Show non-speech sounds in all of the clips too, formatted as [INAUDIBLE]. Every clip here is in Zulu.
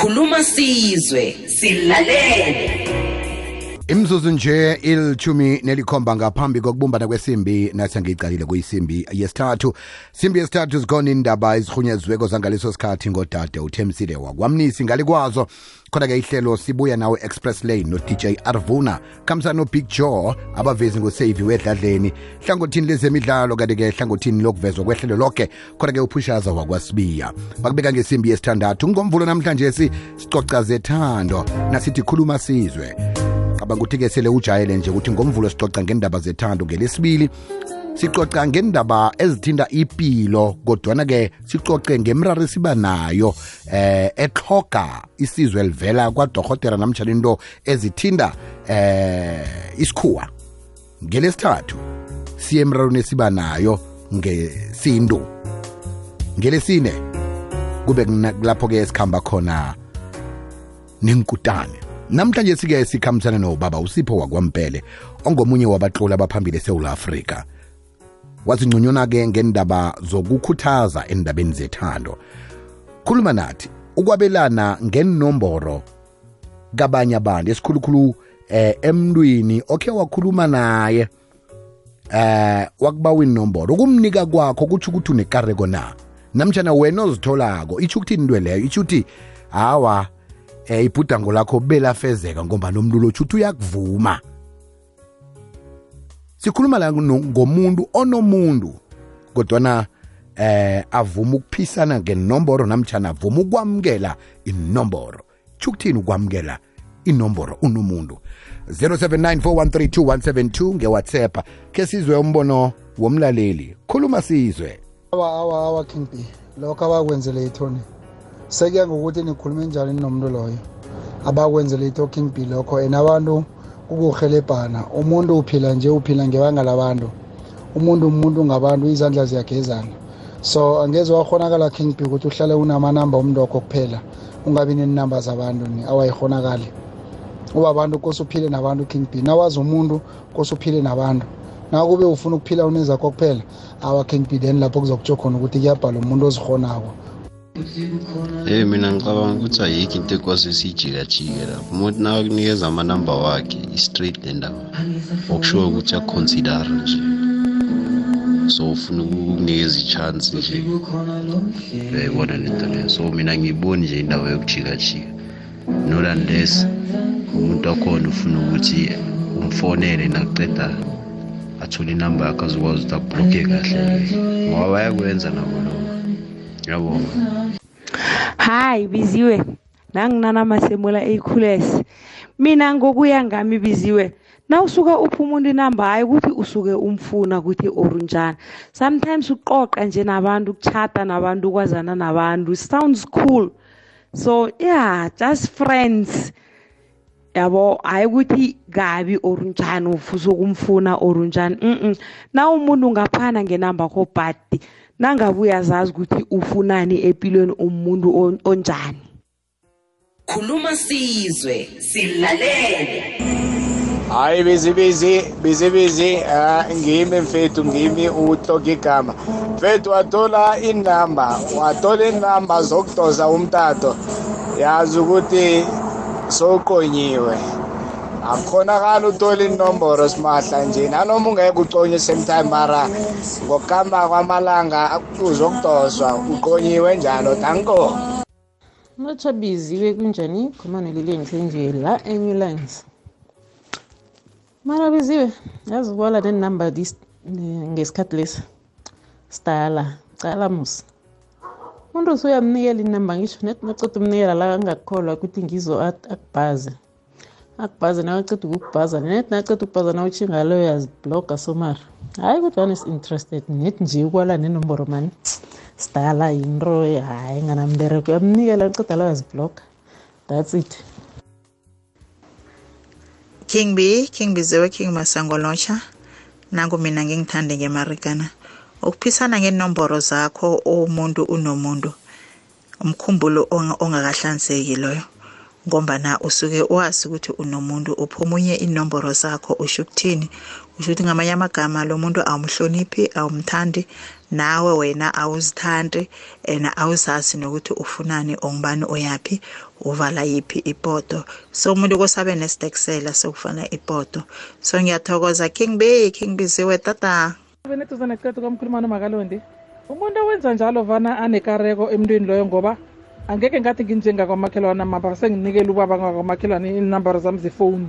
khuluma sizwe silalele. Imzuzu nje ilithumi nelikhomba ngaphambi kokubumbana kwesimbi nasengiyicalile kuyisimbi yesithathu. Simbi yesithathu zikhona indaba ezirhunyeziweko zangaleso sikhathi ngodade uthemsile wakwamnisi ngale kwazo khona-ke ihlelo sibuya nawe express lane no-dj arvuna kamsa no-big joe abavezi nguseyivi wedladleni. Hlangothini lezemidlalo kanti-ke hlangothini lokuvezwa kwehlelo lokhe khona-ke uphushaza wakwasibiya. Bakubeka ngesimbi yesithandathu ngomvulo namhlanje sicoca zethando nasithi khuluma sizwe cabanga ukuthi-ke sele ujayele nje ukuthi ngomvulo sicoca ngendaba zethando ngelesibili sicoca ngendaba ezithinta impilo kodwana-ke sicoce ngemraro esiba nayo eh ehloga isizwe livela kwadorhotera namtshana into ezithinda eh isikhuwa. Ngelesithathu siye emrarweni esiba nayo ngesintu. Ngelesine kube lapho-ke sikhamba khona nenkutane namhlanje sike sikhambisana nobaba usipho wakwampele ongomunye wabatloli abaphambili esewula afrika. Wazinconyona-ke ngendaba zokukhuthaza endabeni zethando. Khuluma nathi ukwabelana ngenomboro kabanye abantu esikhulukhulu eh emntwini okhe wakhuluma naye eh wakubawa inomboro ukumnika kwakho kutsho ukuthi unekareko na? Namtshana wena ozitholako itsho ukuthi into leyo itsho ukuthi hawa eh ibhudango lakho belafezeka ngoba nomuntu lotshuthi uyakuvuma. Sikhuluma la ngomuntu onomuntu kodwana eh avuma ukuphisana ngenomboro namtjana avuma ukwamukela inomboro. Chukuthini ukwamukela inomboro unomuntu? 0794132172 ngewhatsapp. Ke sizwe umbono womlaleli. Khuluma sizwe. Awa awa awa king b lokho abakwenzele ithoni sekuya ngokuthi nikhulume njani nomuntu loyo? Abakwenzele i-talking b lokho and abantu ukuhelebhana umuntu uphila nje uphila ngebanga labantu. Umuntu umuntu ngabantu izandla ziyagezana. So angeze wakhonakala king b ukuthi uhlale unamanamba umndokho kuphela ungabi nenamba zabantu ni. Awayikhonakali uba abantu kose uphile nabantu king b nawazi umuntu kose uphile nabantu. Nakube ufuna ukuphila unezakho kuphela awa king b then lapho kuzokutsho khona ukuthi kuyabhala umuntu ozikhonako Eh mina ngicabanga ukuthi ayikho into ekwazi siyijikajike lapho. Umuntu nakunikeza amanamba wakhe i-straight le ndaba okushiwo ukuthi akuconsidere nje. So ufuna ukukunikeza i-chance nje. Uyayibona lento leyo? So mina ngiyiboni nje indaba yokujikajika. Nolandless umuntu wakhona ufuna ukuthi umfonele nakuceda athole inamba yakhe azokwazi ukuthi akubhlokhe kahle. Ngoba bayakwenza nabo lokho. Ngiyabonga. Hayi biziwe. Nanginana masemula eyikhulese. Mina ngokuya ngami biziwe nawusuka upha umuntu inamba hayi ukuthi usuke umfuna ukuthi orunjani? Sometimes uqoqa nje nabantu ukuchata nabantu ukwazana nabantu. Sounds cool. So yeah just friends. Yabo hayi ukuthi kabi orunjani ufuza ukumfuna orunjani? Mm na umuntu ungaphana ngenamba kho but nangabe uyazazi ukuthi ufunani empilweni umuntu onjani. Khuluma sizwe silalele. Hayi bizibizi bizibizi uh, ngimi mfethu ngimi utloga igama. Mfethu wathola inamba wathola inamba zokudosa umtato. Yazi ukuthi sowuqonyiwe. Akukhonakala uthola inomboro simahla nje. Nanoma ungeke uconye same time mara ngokuhamba kwamalanga uzokudoswa uqonyiwe njalo danko Natsha biziwe kunjani? Khomane lile nje la ambulance mara biziwe yazi kwala nenumber this ngesikhathi lesi. Stala cala musa umuntu usuyamnikela inamba ngisho net naceda umnikela la angakukholwa ukuthi ngizo akubhaze. Akubhaze nawe aceda ukukubhaza net naceda ukubhaza nawe utshinga leyo yazibloga somara hayi kodwa is interested net nje ukwala nenomboro mani sidala yinto hayi nganambereko yamnikela aceda leyo yazibloga that's it. King b king bizewe king masango lotsha. Nangu mina ngingithande ngemarikana ukuphisana ngenomboro zakho umuntu unomuntu. Umkhumbulo ongakahlanzeki loyo. Ngombana usuke wazi ukuthi unomuntu uphumunye inomboro zakho usho ukuthini. Usho ukuthi ngamanye amagama lo muntu awumhloniphi awumthandi nawe wena awuzithandi and awuzazi nokuthi ufunani ongubani oyaphi uvala yiphi ipoto. So umuntu kosabe nesiteksela sokufana ipoto. So ngiyathokoza. King b king biziwe tata. Beneduza neqeto kamkhulumane makalondi. Umuntu owenza njalo vana anekareko emntwini loyo ngoba angeke ngathi nginjengakwamakhelwane maba senginikela ubaba ngakwamakhelwane inambaro zami zefoni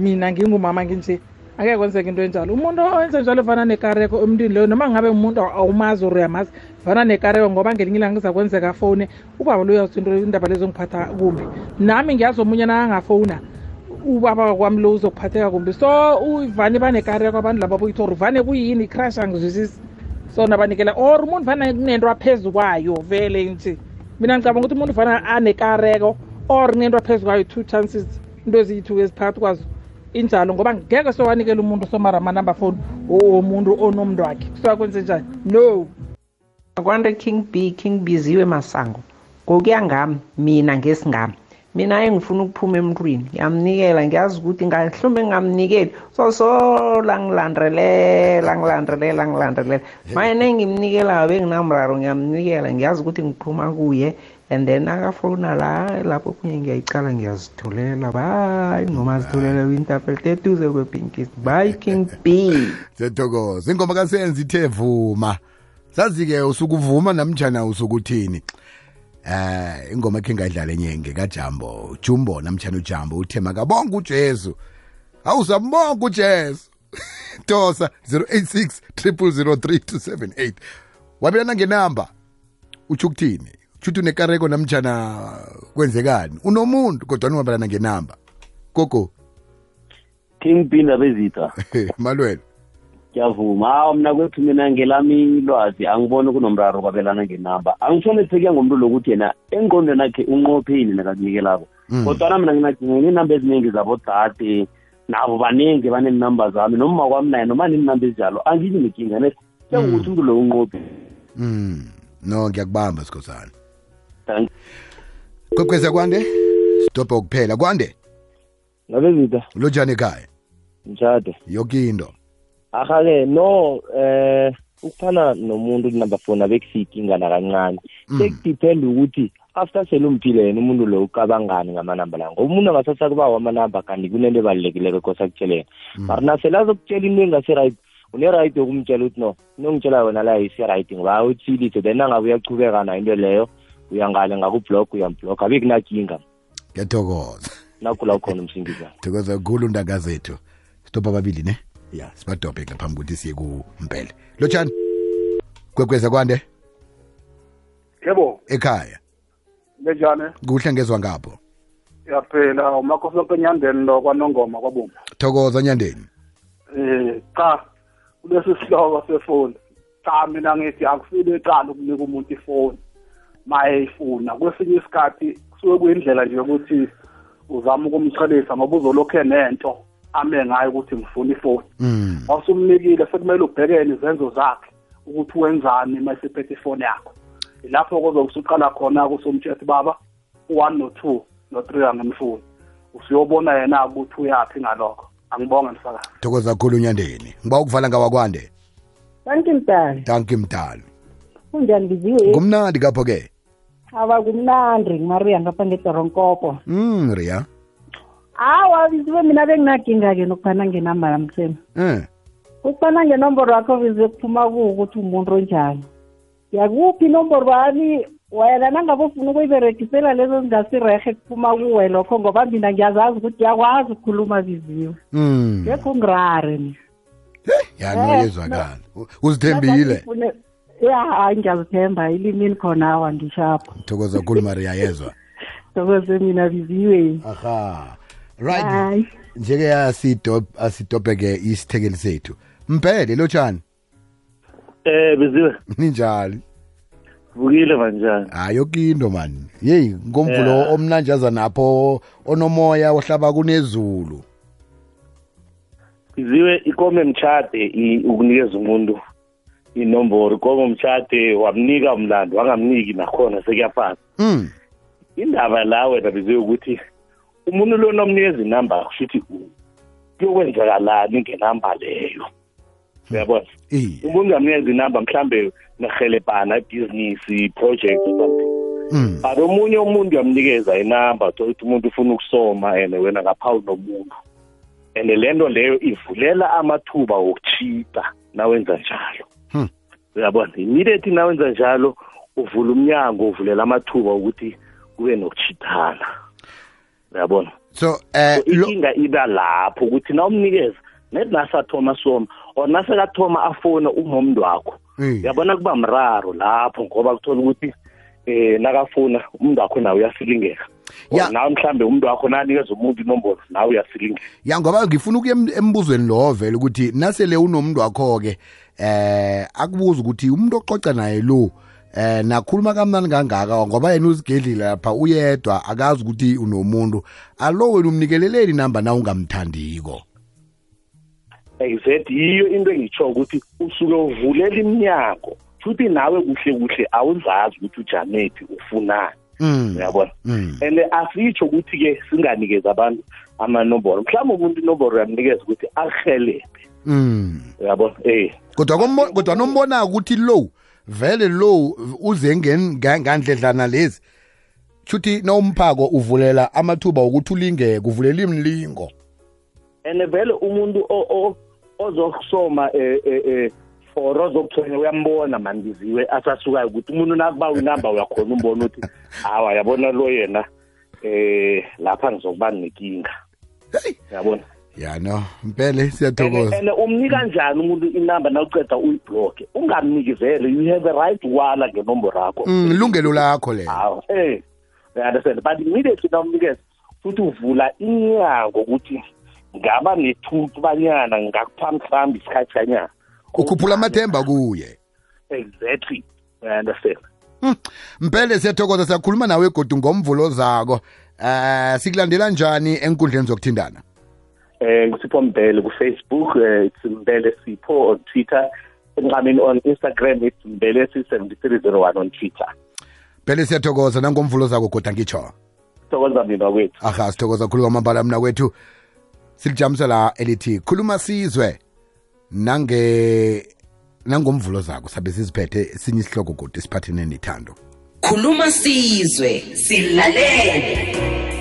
mina ngingumama nginje angeke kwenzeka into enjalo. Umuntu owenza njalo vana nekareko emntwini loyo noma ngabe umuntu awumazi or uyamazi vana nekareko ngoba ngelinye ilanga kuza kwenzeka fone ubaba lo uyazi into indaba lezo ngiphatha kumbi. Nami ngiyazi omunye nakangafowuna ubaba kwami lo uzokuphatheka kumbi. So uvane banekareko abantu laba boyithi or vane kuyini crash angizwisisi. So nabanikela or umuntu vane kunento aphezu kwayo vele nje. Mina ngicabanga ukuthi umuntu vane anekareko or kunento aphezu kwayo two chances into eziyi-two eziphakathi kwazo injalo. Ngoba ngeke sowanikela umuntu somara amanumber phone womuntu onomntu wakhe kusuka kwenze njani? No. Kwande king b king biziwe masango. Ngokuya ngami mina ngesingami mina engifuna ukuphuma emntwini ngiyamnikela ngiyazi ukuthi ngahlumbe ngingamnikeli. So so langilandelela ngilandelela ngilandelela maye nengimnikelayo benginamraro ngiyamnikela ngiyazi ukuthi ngiphuma kuye. And then akafona la lapho kunye ngiyayicala ngiyazithulela bayi noma zithulela winterfeld eduze kwepinkist bayi king b. [LAUGHS] Siyathokoza. Ingoma kasenzi ithe vuma sazi-ke usukuvuma namtshana usukuthini. Eh ingoma ekhe ngayidlala enyenge ngekajambo jumbo namtshana ujambo uthe makabonke ujesu. Awuzambonke ujesu. Tosa 086 0003278 wabelana ngenamba utsho ukuthini? Shuthi unekareko namtshana kwenzekani? Unomuntu kodwa niwabelana ngenamba. Gogo. King b abezitha [LAUGHS] malwelo ngiyavuma hawa mna kwethu mina ngelami lwazi angiboni kunomraro kwabelana ngenamba. Angihlonipheke ngomuntu lokuthi yena engqondweni akhe unqopheni nakakunikelako kodwana mina nginenamba eziningi zabodade nabo baningi baneenamba zami noma kwami naye noma neenamba ezinjalo angibi nekinga net sekukuthi umuntu lo unqophe. Mm no ngiyakubamba sikhosana. Kwekweza kwande? Stophe ukuphela kwande? Ngabezitha lojani ekhaya? Mshado yoke into. Aha-ke no eh ukufana nomuntu number phone abekusiyikinga nakancane sekudepend ukuthi after selumphile yena umuntu lo ucabangani ngamanamba la. Ngoba umuntu angasasa kubawa amanamba kanti kunento ebalulekileko kosa kutshelena mara nasele azokutshela into engasi-right une-right yokumtshela ukuthi no inongitshela wena la isi-right. Ngoba uthilise then angabe uyachubeka na into leyo uyangale ngakublock uyamblock. Abe kunakinga. Ngiyathokoza. Nakula ukhona umsingizana thokoza kukhulu ndaga zethu stop ababili ne ya sibadobhe ngaphambi ukuthi siye kumpele. Lotshani kwekweza kwande? Yebo. Ekhaya. Kunjani kuhle ngezwa ngapho. Yaphela umakhosi wampenyandeni lo kwanongoma kwabumba thokoza nyandeni eh cha kulesi sihloko sefoni. Cha mina ngithi akusile eqala ukunika umuntu ifoni maye ifuna kwesinye isikhathi kusuke kuyindlela nje yokuthi uzama ukumchelisa ngoba uzolokhu enento ame ngayo ukuthi ngifuna ifoni awusumnikile sekumele ubhekene izenzo zakhe ukuthi wenzani uma esephethe ifoni yakho. Ilapho kozokusuqala khona kusomtshethi baba u-one no-two no-three angemfuni usuyobona yena ukuthi uyaphi ngalokho. Angibonge msakazi. Thokoza kakhulu nyandeni. Ngiba ukuvala ngawakwande kanti mdali. Danki mdali. Kunjani biziwe kumnandi kapho-ke. Awa kumnandi. Ngimariya ngapha ngedoronkoko mm ria awa biziwe mina benginakinga-ke nokuphana ngenamba yamseni um ukuphana ngenomboro yakho biziwe kuphuma kuwo ukuthi umuntu onjani yakuphi inomboro bani? Wena nangabe ufuna ukuyiberegisela lezo zingasirehe kuphuma kuwe lokho ngoba mina ngiyazazi ukuthi yakwazi ukukhuluma biziwe mm ngekho ngirare mina. Yanoyezwakala uzithembile. Ngifune- ya hayi ngiyazithemba. Ilimini khona awa ngishapho. Thokoza kakhulu yayezwa yezwa. [LAUGHS] Dokoze mina biziwe aha right. Njeke asidop asidophe-ke isithekeli sethu. Mpele lotshani eh biziwe ninjani vukile manjani? Hayi yoke into mani. Yeyi ngomvulo Yeah. omnanjaza napho onomoya ohlaba kunezulu. Biziwe ikome mtshade ukunikeza umuntu inomboro. Ikome mtshade wamnika umlando wangamniki nakhona sekuyafana. Mm indaba la wena biziwe ukuthi umuntu lo nomnikeza inamba kushuthi kuyokwenzekalani ngenamba leyo. Uyabona? Iye umuntu ungamnikeza inamba mhlambe nehelebhana ibhizinisi project or something. Mm. but omunye umuntu uyamnikeza inamba thola ukuthi umuntu ufuna ukusoma and wena ngapha unomuntu. And le nto leyo ivulela amathuba wokuchita nawenza njalo. Hmm. uyabona? Immediately nawenza njalo uvula umnyango uvulela amathuba ukuthi kube nokuchithana. Uyabona so eh So, inkinga iba lapho ukuthi na umnikeza net nasathoma soma or nasekathoma afona unomntu wakho Eh. uyabona kuba mraro lapho ngoba kuthola ukuthi eh nakafuna umuntu wakho nawe uyasilingeka Ya. Or nawe mhlambe umuntu wakho nanikeza umuntu inombolo nawe uyasilingeka ya ngoba ngifuna ukuya em- embuzweni lo vele ukuthi nasele unomuntu wakho-ke eh akubuza ukuthi umuntu oxoxa naye lo eh nakhuluma kamnani kangaka ngoba yena uzigedlile lapha uyedwa akazi ukuthi unomuntu. Alo wena umnikeleleni inamba na ungamthandiko? Exactly yiyo into engitsho ukuthi usuke uvulela iminyango futhi nawe kuhle kuhle awuzazi ukuthi ujamephi ufunani. Mm. uyabona? Mm. and asitsho ukuthi-ke singanikezi abantu amanombolo mhlawumbe umuntu inombolo uyamnikeza ukuthi akuhelebhe Mm. uyabona? Eh. Kodwa kombo- kodwa nombona ukuthi lo vele lo uze ngandledlana lezi. Shuthi nawumphako uvulela amathuba wokuthi ulingeke uvulela imlingo and vele umuntu ozokusoma eh eh eh for ozokuthonya uyambona mandiziwe asasukayo ukuthi umuntu nakuba inamba uyakhona umbona ukuthi hawa yabona lo yena eh lapha ngizokuba nenkinga yabona? Ya no mpele siyathokoza and umnika kanjani umuntu inamba nawuceda uyibloke ungamnikezele you have a right wala ngenomboro yakho. Mm, ilungelo lakho lelo. Hawu eh you understand? But immediately nawumnikeza futhi uvula inyango ukuthi ngaba nethuthu banyana ngakupha mhlawumbe isikhathi kanyana ukhuphula amathemba kuye. Exactly you understand mpele siyathokoza. Siyakhuluma nawe godu ngomvulo zako. Eh sikulandela njani enkundleni zokuthindana eh ngusipho mbele ku-facebook eh, it's mbele sipho on twitter enqameni on instagram it's mbele c7301 on twitter. Mpele siyathokoza nangomvulo zako godu angitsho thokoza mina kwethu. Aha sithokoza khulu kwamambala mna kwethu. Silijamisa la elithi khuluma sizwe. Nange nangomvulo zakho sabe siziphethe sinye isihloko godu esiphathene nethando. Khuluma sizwe silalele.